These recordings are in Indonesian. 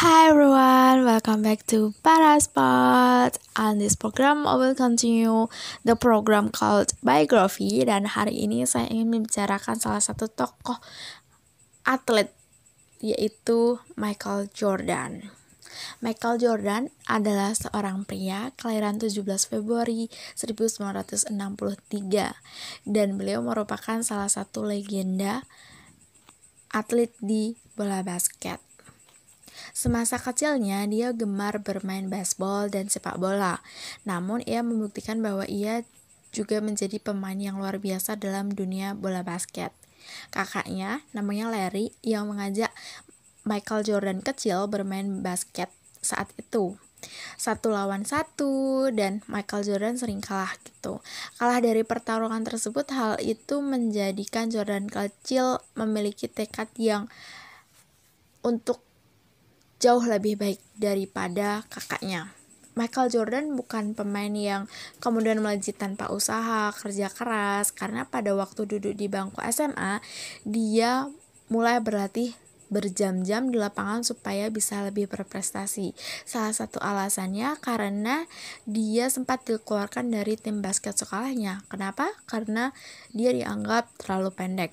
Hi everyone, welcome back to Paraspot. On this program, I will continue the program called Biography dan hari ini saya ingin membicarakan salah satu tokoh atlet yaitu Michael Jordan. Michael Jordan adalah seorang pria kelahiran 17 Februari 1963 dan beliau merupakan salah satu legenda atlet di bola basket. Semasa kecilnya, dia gemar bermain baseball dan sepak bola. Namun, ia membuktikan bahwa ia juga menjadi pemain yang luar biasa dalam dunia bola basket. Kakaknya, namanya Larry, yang mengajak Michael Jordan kecil bermain basket saat itu satu lawan satu dan Michael Jordan sering kalah gitu. Kalah dari pertarungan tersebut hal itu menjadikan Jordan kecil memiliki tekad yang untuk jauh lebih baik daripada kakaknya. Michael Jordan bukan pemain yang kemudian melejit tanpa usaha, kerja keras, karena pada waktu duduk di bangku SMA, dia mulai berlatih berjam-jam di lapangan supaya bisa lebih berprestasi. Salah satu alasannya karena dia sempat dikeluarkan dari tim basket sekolahnya. Kenapa? Karena dia dianggap terlalu pendek.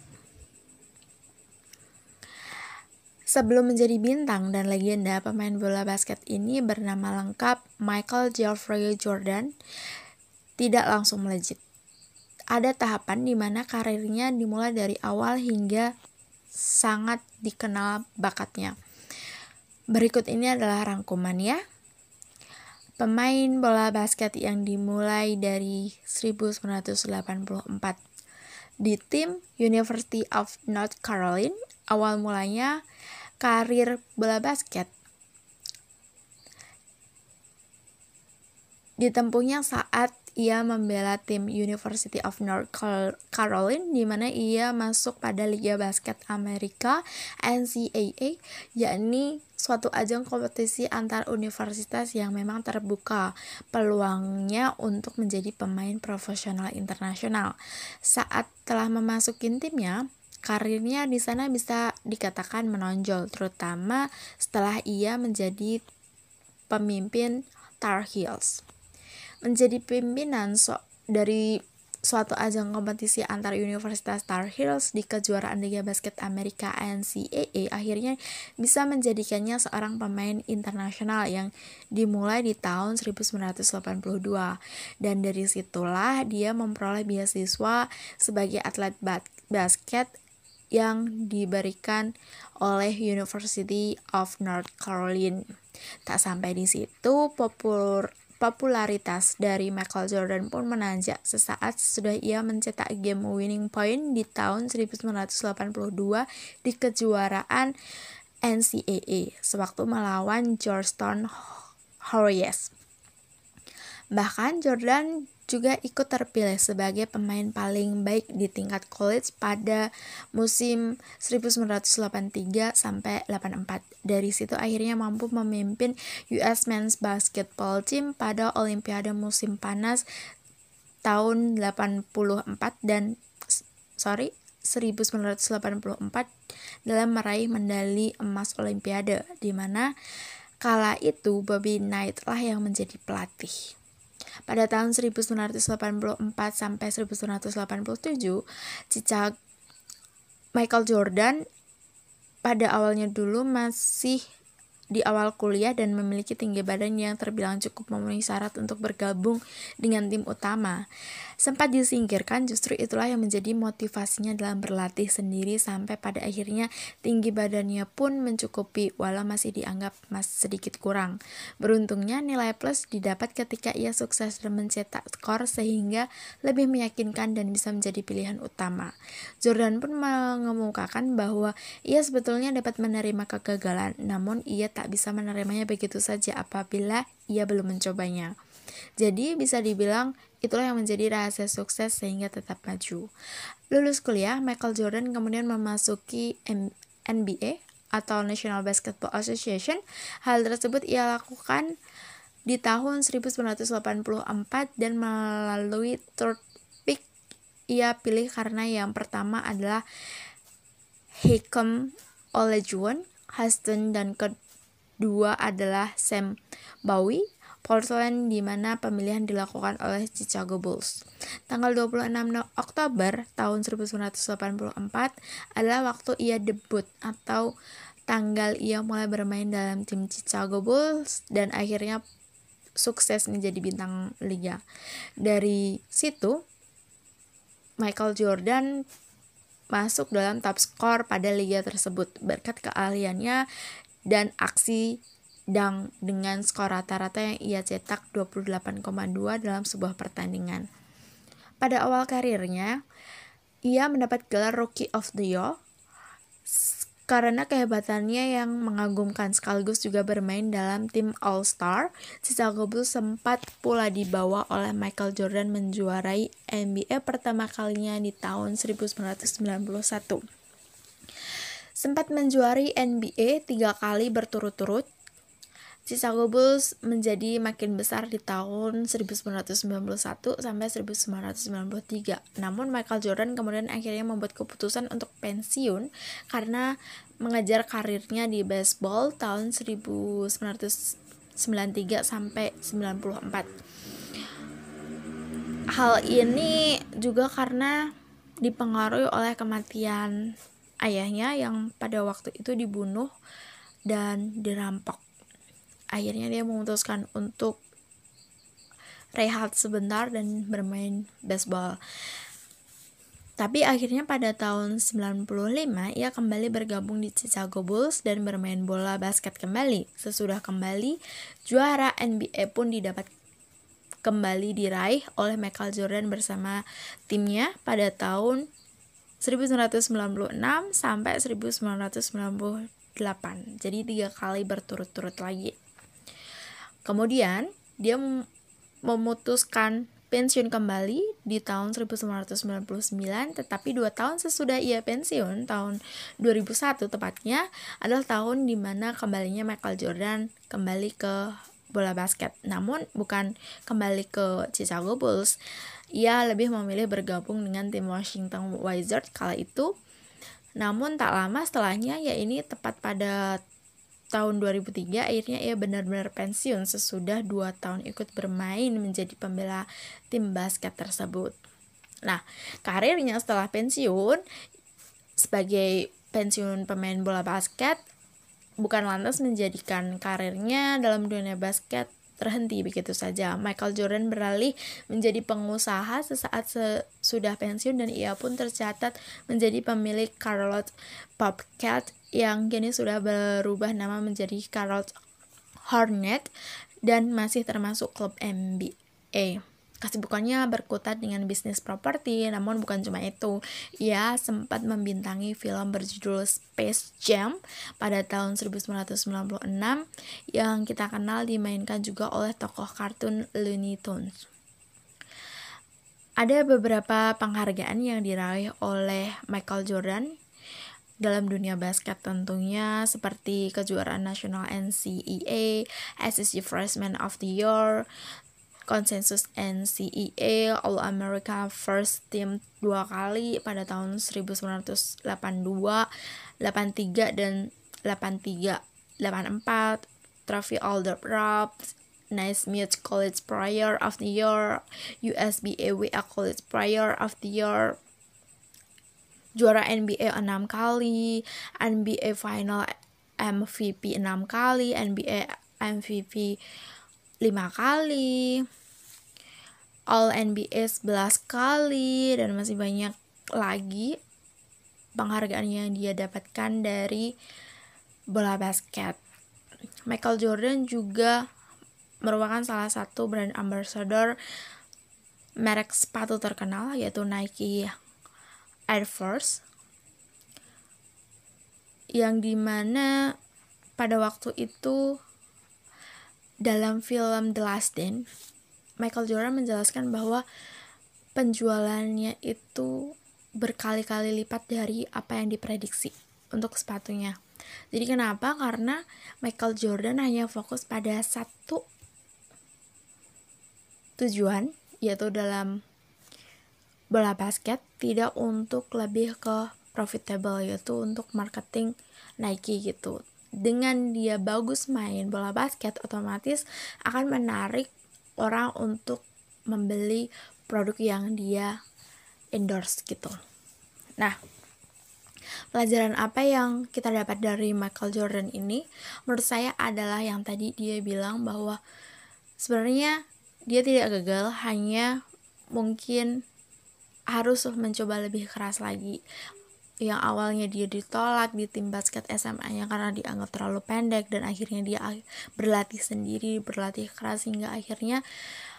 Sebelum menjadi bintang dan legenda, pemain bola basket ini bernama lengkap Michael Geoffrey Jordan tidak langsung melejit. Ada tahapan di mana karirnya dimulai dari awal hingga sangat dikenal bakatnya. Berikut ini adalah rangkuman ya. Pemain bola basket yang dimulai dari 1984 di tim University of North Carolina awal mulanya karir bola basket ditempuhnya saat ia membela tim University of North Carolina di mana ia masuk pada Liga Basket Amerika NCAA yakni suatu ajang kompetisi antar universitas yang memang terbuka peluangnya untuk menjadi pemain profesional internasional. Saat telah memasukin timnya, karirnya di sana bisa dikatakan menonjol, terutama setelah ia menjadi pemimpin Tar Heels. Menjadi pimpinan so dari suatu ajang kompetisi antar Universitas Tar Heels di kejuaraan Liga Basket Amerika NCAA akhirnya bisa menjadikannya seorang pemain internasional yang dimulai di tahun 1982 dan dari situlah dia memperoleh beasiswa sebagai atlet basket yang diberikan oleh University of North Carolina. Tak sampai di situ, popul popularitas dari Michael Jordan pun menanjak sesaat sesudah ia mencetak game winning point di tahun 1982 di kejuaraan NCAA sewaktu melawan Georgetown Warriors. Bahkan Jordan juga ikut terpilih sebagai pemain paling baik di tingkat college pada musim 1983 sampai 84. Dari situ akhirnya mampu memimpin US Men's Basketball Team pada Olimpiade musim panas tahun 84 dan sorry 1984 dalam meraih medali emas Olimpiade di mana kala itu Bobby Knight lah yang menjadi pelatih. Pada tahun 1984 sampai 1987, cicak Michael Jordan pada awalnya dulu masih di awal kuliah dan memiliki tinggi badan yang terbilang cukup memenuhi syarat untuk bergabung dengan tim utama. Sempat disingkirkan, justru itulah yang menjadi motivasinya dalam berlatih sendiri sampai pada akhirnya tinggi badannya pun mencukupi walau masih dianggap masih sedikit kurang. Beruntungnya nilai plus didapat ketika ia sukses dan mencetak skor sehingga lebih meyakinkan dan bisa menjadi pilihan utama. Jordan pun mengemukakan bahwa ia sebetulnya dapat menerima kegagalan, namun ia tak bisa menerimanya begitu saja apabila ia belum mencobanya. Jadi bisa dibilang itulah yang menjadi rahasia sukses sehingga tetap maju. Lulus kuliah, Michael Jordan kemudian memasuki NBA atau National Basketball Association. Hal tersebut ia lakukan di tahun 1984 dan melalui third pick ia pilih karena yang pertama adalah Hakeem Olajuwon, Huston dan dua adalah Sam Bowie, Portland di mana pemilihan dilakukan oleh Chicago Bulls. Tanggal 26 Oktober tahun 1984 adalah waktu ia debut atau tanggal ia mulai bermain dalam tim Chicago Bulls dan akhirnya sukses menjadi bintang liga. Dari situ Michael Jordan masuk dalam top skor pada liga tersebut berkat keahliannya dan aksi dang dengan skor rata-rata yang ia cetak 28,2 dalam sebuah pertandingan. Pada awal karirnya, ia mendapat gelar Rookie of the Year karena kehebatannya yang mengagumkan sekaligus juga bermain dalam tim All-Star. Chicago Bulls sempat pula dibawa oleh Michael Jordan menjuarai NBA pertama kalinya di tahun 1991 sempat menjuari NBA tiga kali berturut-turut Chicago Bulls menjadi makin besar di tahun 1991 sampai 1993. Namun Michael Jordan kemudian akhirnya membuat keputusan untuk pensiun karena mengejar karirnya di baseball tahun 1993 sampai 94. Hal ini juga karena dipengaruhi oleh kematian ayahnya yang pada waktu itu dibunuh dan dirampok akhirnya dia memutuskan untuk rehat sebentar dan bermain baseball. Tapi akhirnya pada tahun 95 ia kembali bergabung di Chicago Bulls dan bermain bola basket kembali. Sesudah kembali, juara NBA pun didapat kembali diraih oleh Michael Jordan bersama timnya pada tahun 1996 sampai 1998. Jadi tiga kali berturut-turut lagi. Kemudian dia memutuskan pensiun kembali di tahun 1999 tetapi dua tahun sesudah ia pensiun tahun 2001 tepatnya adalah tahun di mana kembalinya Michael Jordan kembali ke bola basket namun bukan kembali ke Chicago Bulls ia lebih memilih bergabung dengan tim Washington Wizards kala itu namun tak lama setelahnya ya ini tepat pada tahun 2003 akhirnya ia benar-benar pensiun sesudah dua tahun ikut bermain menjadi pembela tim basket tersebut. Nah, karirnya setelah pensiun sebagai pensiun pemain bola basket bukan lantas menjadikan karirnya dalam dunia basket terhenti begitu saja. Michael Jordan beralih menjadi pengusaha sesaat sesudah pensiun dan ia pun tercatat menjadi pemilik Charlotte Bobcat yang kini sudah berubah nama menjadi Charlotte Hornet dan masih termasuk klub NBA. Kesibukannya berkutat dengan bisnis properti, namun bukan cuma itu. Ia sempat membintangi film berjudul Space Jam pada tahun 1996 yang kita kenal dimainkan juga oleh tokoh kartun Looney Tunes. Ada beberapa penghargaan yang diraih oleh Michael Jordan dalam dunia basket tentunya seperti kejuaraan nasional NCAA, SEC Freshman of the Year, konsensus NCAA All America First Team dua kali pada tahun 1982, 83 dan 83, 84, Trophy Older Props, Naismith College Player of the Year, USBA WA College Player of the Year, juara NBA 6 kali, NBA Final MVP 6 kali, NBA MVP 5 kali, All NBA 11 kali dan masih banyak lagi penghargaan yang dia dapatkan dari bola basket. Michael Jordan juga merupakan salah satu brand ambassador merek sepatu terkenal yaitu Nike Air Force yang di mana pada waktu itu dalam film The Last Dance Michael Jordan menjelaskan bahwa penjualannya itu berkali-kali lipat dari apa yang diprediksi untuk sepatunya. Jadi kenapa? Karena Michael Jordan hanya fokus pada satu tujuan, yaitu dalam bola basket, tidak untuk lebih ke profitable, yaitu untuk marketing Nike gitu. Dengan dia bagus main bola basket otomatis akan menarik orang untuk membeli produk yang dia endorse gitu. Nah, pelajaran apa yang kita dapat dari Michael Jordan ini menurut saya adalah yang tadi dia bilang bahwa sebenarnya dia tidak gagal hanya mungkin harus mencoba lebih keras lagi yang awalnya dia ditolak di tim basket SMA-nya karena dianggap terlalu pendek dan akhirnya dia berlatih sendiri, berlatih keras hingga akhirnya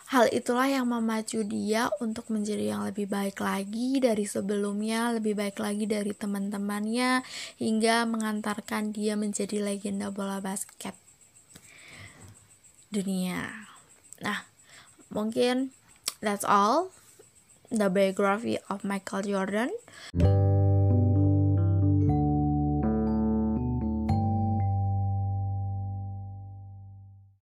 hal itulah yang memacu dia untuk menjadi yang lebih baik lagi dari sebelumnya, lebih baik lagi dari teman-temannya hingga mengantarkan dia menjadi legenda bola basket dunia. Nah, mungkin that's all the biography of Michael Jordan.